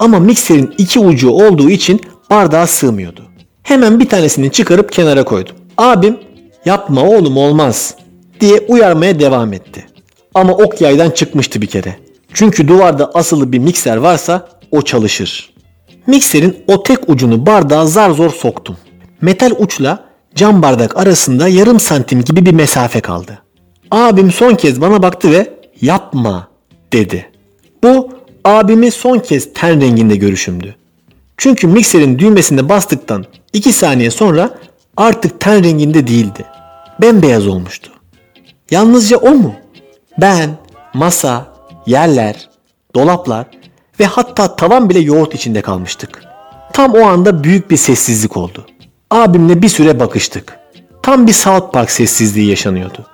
Ama mikserin iki ucu olduğu için bardağa sığmıyordu. Hemen bir tanesini çıkarıp kenara koydum. Abim yapma oğlum olmaz diye uyarmaya devam etti. Ama ok yaydan çıkmıştı bir kere. Çünkü duvarda asılı bir mikser varsa o çalışır. Mikserin o tek ucunu bardağa zar zor soktum. Metal uçla cam bardak arasında yarım santim gibi bir mesafe kaldı. Abim son kez bana baktı ve yapma dedi. Bu abimi son kez ten renginde görüşümdü. Çünkü mikserin düğmesine bastıktan 2 saniye sonra artık ten renginde değildi. Bembeyaz olmuştu. Yalnızca o mu? Ben, masa, yerler, dolaplar ve hatta tavan bile yoğurt içinde kalmıştık. Tam o anda büyük bir sessizlik oldu. Abimle bir süre bakıştık. Tam bir South Park sessizliği yaşanıyordu.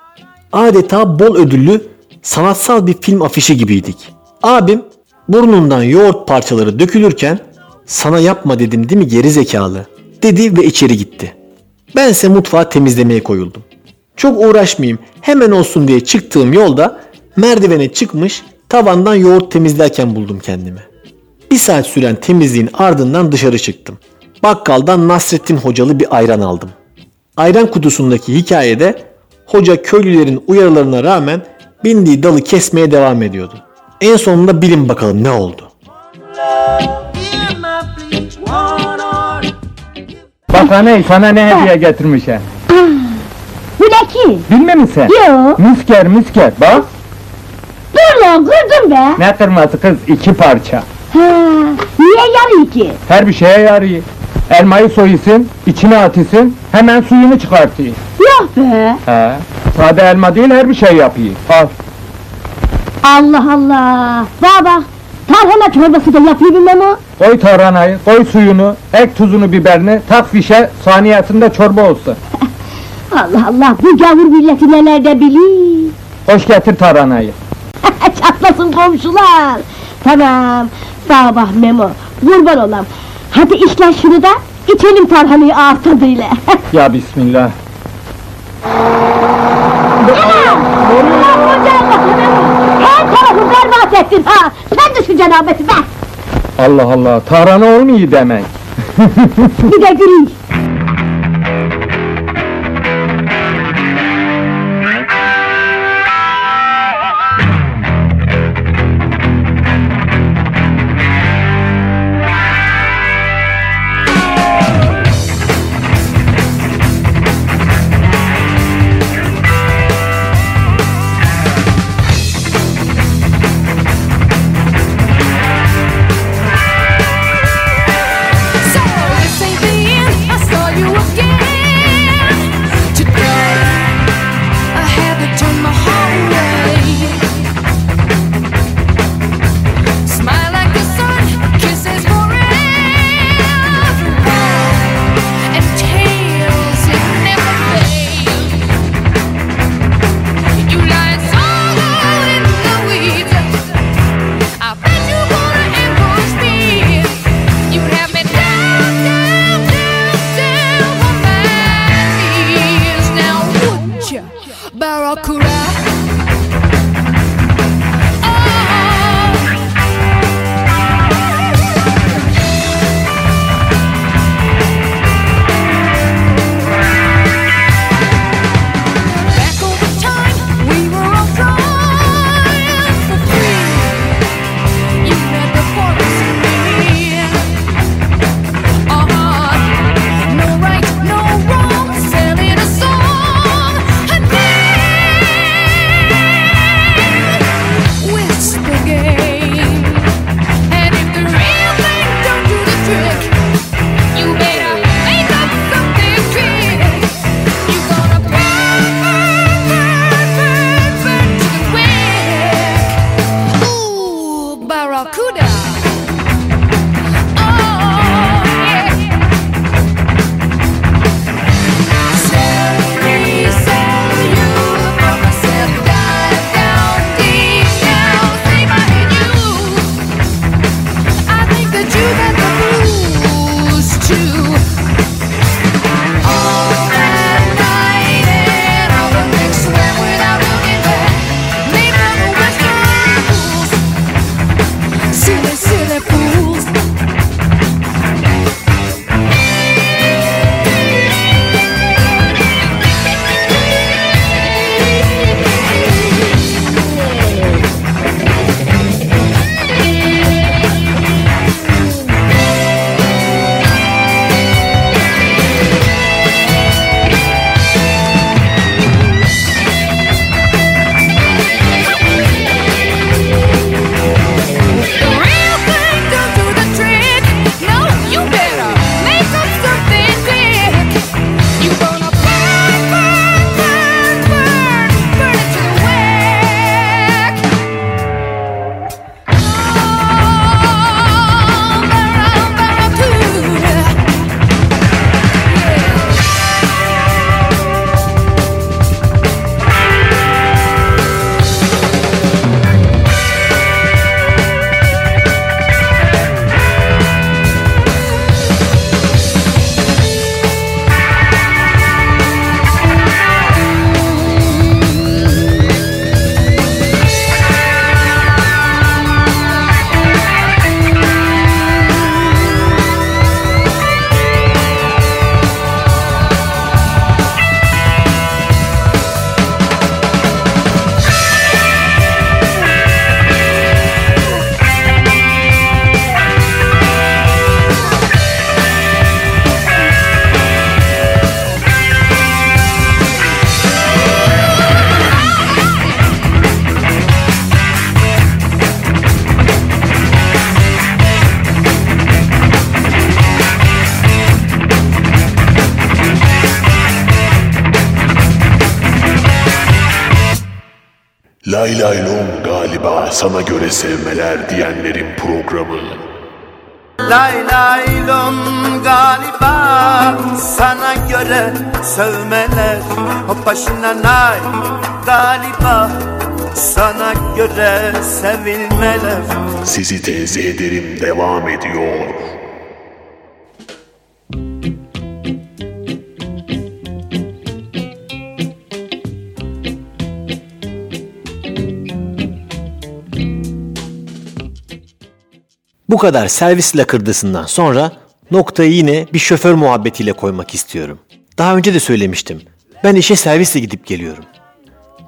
Adeta bol ödüllü sanatsal bir film afişi gibiydik. Abim burnundan yoğurt parçaları dökülürken sana yapma dedim değil mi geri zekalı dedi ve içeri gitti. Bense mutfağı temizlemeye koyuldum. Çok uğraşmayayım hemen olsun diye çıktığım yolda merdivene çıkmış tavandan yoğurt temizlerken buldum kendimi. Bir saat süren temizliğin ardından dışarı çıktım. Bakkaldan Nasrettin Hocalı bir ayran aldım. Ayran kutusundaki hikayede hoca köylülerin uyarılarına rağmen bindiği dalı kesmeye devam ediyordu. En sonunda bilin bakalım ne oldu. Bak anne sana ne hediye getirmişim. Bu ne ki? Bilmiyor musun? Yo. Müsker müsker bak. Dur lan kırdın be. Ne kırması kız iki parça. Ha, niye yarıyor ki? Her bir şeye yarıyor. Elmayı soyusun, içine atısın, hemen suyunu çıkartıyor. Yok be. He. Sade elma değil her bir şey yapıyor. Al. Allah Allah. Bak. Tarhana çorbası da yapıyor bilmem o. Koy tarhanayı, koy suyunu, ek tuzunu biberini, tak fişe, saniyesinde çorba olsun. Allah Allah bu gavur milleti neler de bilir. Hoş getir tarhanayı. Çatlasın komşular. Tamam. Sağ bak Memo. Kurban olam. Hadi işler şunu da içelim tarhanayı ağız tadıyla. Ya bismillah. Anam! Allah'ı Memo! Tarafı berbat ettin ha! Sen de şu cenabeti be! Allah Allah, tarhana olmuyor demek. Bir de gülün! Göre sevmeler diyenlerin programı. Lay lay lom galiba sana göre sevmeler Hop başına nay galiba sana göre sevilmeler Sizi tenzih ederim devam ediyor. Bu kadar servis lakırdısından sonra noktayı yine bir şoför muhabbetiyle koymak istiyorum. Daha önce de söylemiştim. Ben işe servisle gidip geliyorum.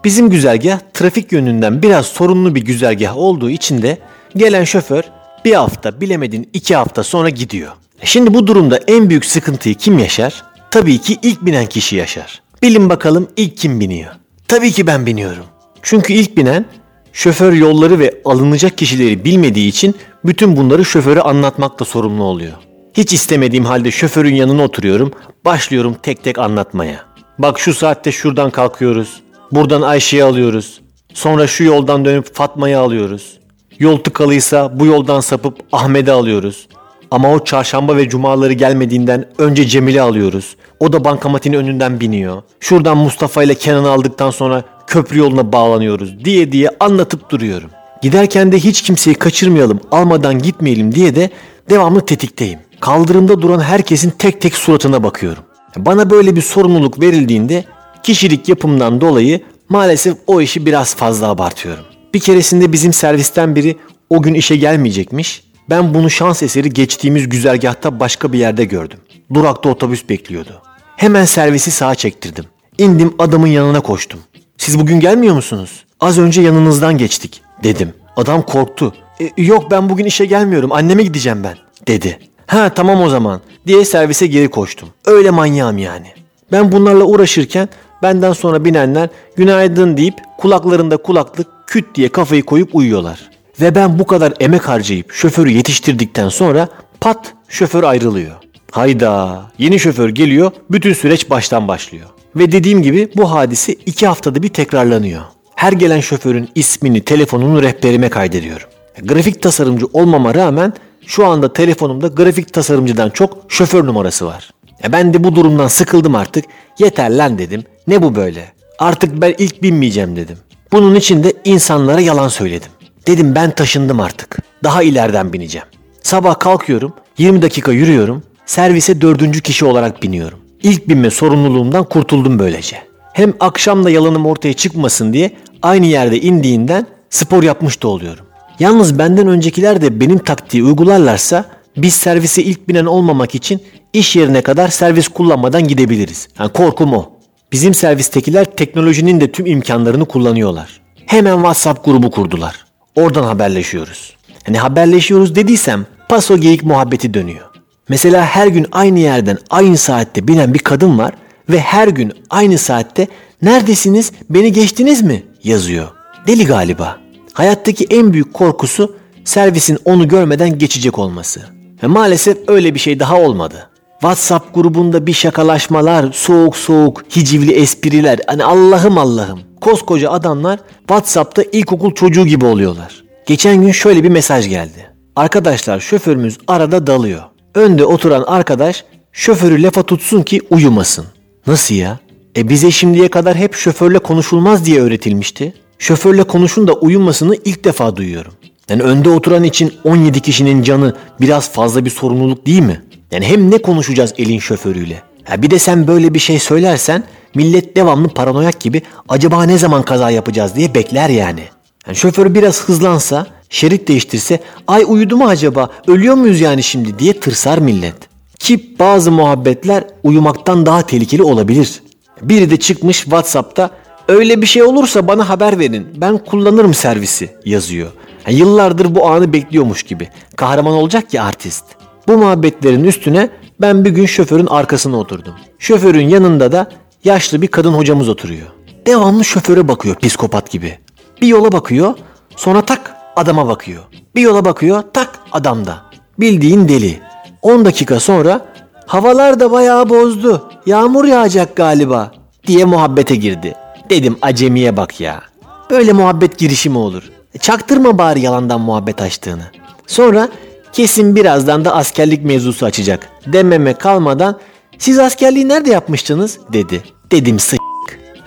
Bizim güzergah trafik yönünden biraz sorunlu bir güzergah olduğu için de gelen şoför bir hafta bilemedin iki hafta sonra gidiyor. Şimdi bu durumda en büyük sıkıntıyı kim yaşar? Tabii ki ilk binen kişi yaşar. Bilin bakalım ilk kim biniyor? Tabii ki ben biniyorum. Çünkü ilk binen şoför yolları ve alınacak kişileri bilmediği için bütün bunları şoföre anlatmakla sorumlu oluyor. Hiç istemediğim halde şoförün yanına oturuyorum, başlıyorum tek tek anlatmaya. Bak şu saatte şuradan kalkıyoruz, buradan Ayşe'yi alıyoruz, sonra şu yoldan dönüp Fatma'yı alıyoruz. Yol tıkalıysa bu yoldan sapıp Ahmet'i alıyoruz. Ama o çarşamba ve cumaları gelmediğinden önce Cemil'i alıyoruz. O da bankamatin önünden biniyor. Şuradan Mustafa ile Kenan'ı aldıktan sonra köprü yoluna bağlanıyoruz diye diye anlatıp duruyorum. Giderken de hiç kimseyi kaçırmayalım, almadan gitmeyelim diye de devamlı tetikteyim. Kaldırımda duran herkesin tek tek suratına bakıyorum. Bana böyle bir sorumluluk verildiğinde kişilik yapımdan dolayı Maalesef o işi biraz fazla abartıyorum. Bir keresinde bizim servisten biri o gün işe gelmeyecekmiş. Ben bunu şans eseri geçtiğimiz güzergahta başka bir yerde gördüm. Durakta otobüs bekliyordu. Hemen servisi sağa çektirdim. İndim adamın yanına koştum. Siz bugün gelmiyor musunuz? Az önce yanınızdan geçtik dedim. Adam korktu. "E, yok ben bugün işe gelmiyorum anneme gideceğim ben dedi. Ha tamam o zaman diye servise geri koştum. Öyle manyağım yani. Ben bunlarla uğraşırken benden sonra binenler günaydın deyip kulaklarında kulaklık küt diye kafayı koyup uyuyorlar. Ve ben bu kadar emek harcayıp şoförü yetiştirdikten sonra pat şoför ayrılıyor. Hayda yeni şoför geliyor bütün süreç baştan başlıyor. Ve dediğim gibi bu hadise iki haftada bir tekrarlanıyor. Her gelen şoförün ismini, telefonunu rehberime kaydediyorum. Grafik tasarımcı olmama rağmen şu anda telefonumda grafik tasarımcıdan çok şoför numarası var. Ben de bu durumdan sıkıldım artık. Yeter lan dedim. Ne bu böyle? Artık ben ilk binmeyeceğim dedim. Bunun için de insanlara yalan söyledim. Dedim ben taşındım artık. Daha ileriden bineceğim. Sabah kalkıyorum, 20 dakika yürüyorum, servise dördüncü kişi olarak biniyorum. İlk binme sorumluluğumdan kurtuldum böylece. Hem akşam da yalanım ortaya çıkmasın diye aynı yerde indiğinden spor yapmış da oluyorum. Yalnız benden öncekiler de benim taktiği uygularlarsa biz servise ilk binen olmamak için iş yerine kadar servis kullanmadan gidebiliriz. Yani korkum o. Bizim servistekiler teknolojinin de tüm imkanlarını kullanıyorlar. Hemen WhatsApp grubu kurdular. Oradan haberleşiyoruz. Hani haberleşiyoruz dediysem paso geyik muhabbeti dönüyor. Mesela her gün aynı yerden aynı saatte binen bir kadın var ve her gün aynı saatte neredesiniz beni geçtiniz mi yazıyor. Deli galiba. Hayattaki en büyük korkusu servisin onu görmeden geçecek olması. Ve maalesef öyle bir şey daha olmadı. WhatsApp grubunda bir şakalaşmalar, soğuk soğuk, hicivli espriler. Hani Allah'ım Allah'ım. Koskoca adamlar WhatsApp'ta ilkokul çocuğu gibi oluyorlar. Geçen gün şöyle bir mesaj geldi. Arkadaşlar şoförümüz arada dalıyor. Önde oturan arkadaş şoförü lafa tutsun ki uyumasın. Nasıl ya? E bize şimdiye kadar hep şoförle konuşulmaz diye öğretilmişti. Şoförle konuşun da uyumasını ilk defa duyuyorum. Yani önde oturan için 17 kişinin canı biraz fazla bir sorumluluk değil mi? Yani hem ne konuşacağız elin şoförüyle? Ha bir de sen böyle bir şey söylersen millet devamlı paranoyak gibi acaba ne zaman kaza yapacağız diye bekler yani. yani şoför biraz hızlansa, şerit değiştirse ay uyudu mu acaba ölüyor muyuz yani şimdi diye tırsar millet. Ki bazı muhabbetler uyumaktan daha tehlikeli olabilir. Biri de çıkmış WhatsApp'ta öyle bir şey olursa bana haber verin ben kullanırım servisi yazıyor. Yani yıllardır bu anı bekliyormuş gibi. Kahraman olacak ya artist. Bu muhabbetlerin üstüne ben bir gün şoförün arkasına oturdum. Şoförün yanında da yaşlı bir kadın hocamız oturuyor. Devamlı şoföre bakıyor psikopat gibi. Bir yola bakıyor sonra tak adama bakıyor. Bir yola bakıyor tak adamda. Bildiğin deli. 10 dakika sonra havalar da bayağı bozdu. Yağmur yağacak galiba diye muhabbete girdi. Dedim acemiye bak ya. Böyle muhabbet girişi mi olur? Çaktırma bari yalandan muhabbet açtığını. Sonra kesin birazdan da askerlik mevzusu açacak. Dememe kalmadan siz askerliği nerede yapmıştınız dedi. Dedim s**k.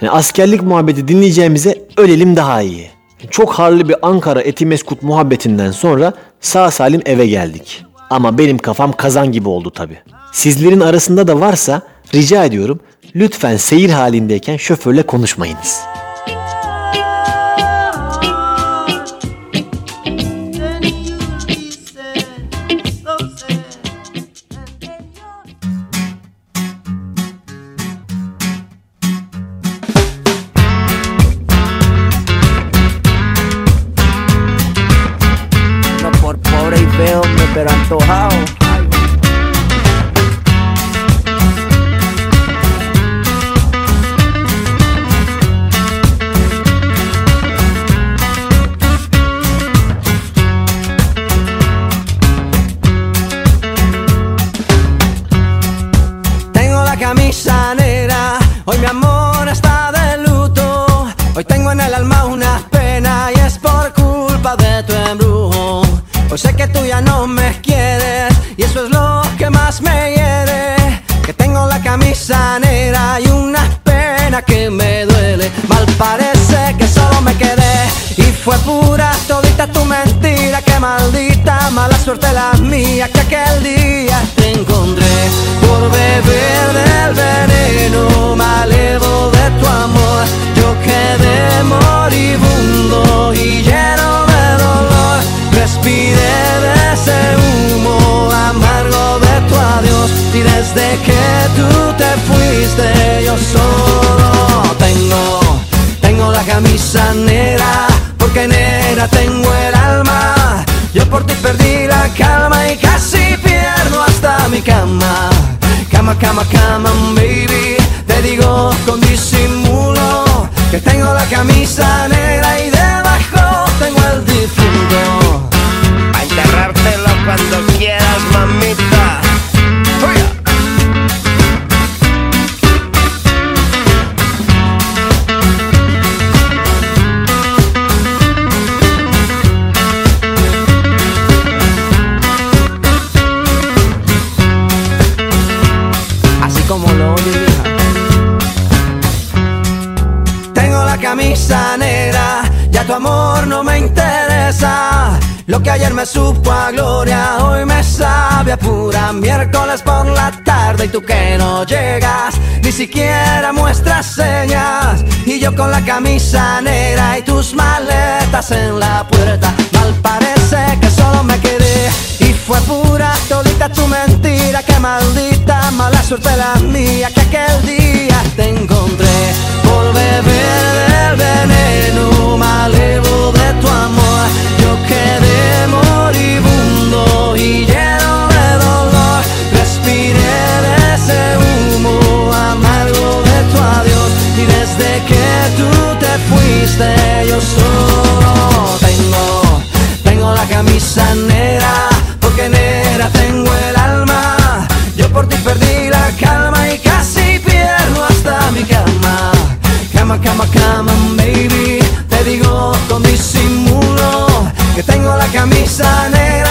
Yani askerlik muhabbeti dinleyeceğimize ölelim daha iyi. Çok harlı bir Ankara Etimeskut muhabbetinden sonra sağ salim eve geldik. Ama benim kafam kazan gibi oldu tabi. Sizlerin arasında da varsa rica ediyorum lütfen seyir halindeyken şoförle konuşmayınız. so how que me duele. Mal parece que solo me quedé. Y fue pura todita tu mentira. Que maldita mala suerte la mía. Que aquel día te encontré por beber del veneno malevo de tu amor. Yo quedé moribundo y Desde que tú te fuiste yo solo tengo, tengo la camisa negra, porque negra tengo el alma. Yo por ti perdí la calma y casi pierdo hasta mi cama. Cama, cama, cama, baby, te digo con disimulo que tengo la camisa negra y debajo tengo el difunto. A enterrártelo cuando quieras, mamita. Negra, ya tu amor no me interesa. Lo que ayer me supo a gloria, hoy me sabe a pura miércoles por la tarde y tú que no llegas, ni siquiera muestras señas. Y yo con la camisa negra y tus maletas en la puerta, fue pura todita tu mentira, que maldita mala suerte la mía que aquel día te encontré por beber del veneno malevo de tu amor. Yo quedé moribundo y lleno de dolor, respiré de ese humo amargo de tu adiós y desde que tú te fuiste yo solo tengo, tengo la camisa negra perdí la calma y casi pierdo hasta mi cama. Cama, cama, cama, baby. Te digo con disimulo que tengo la camisa negra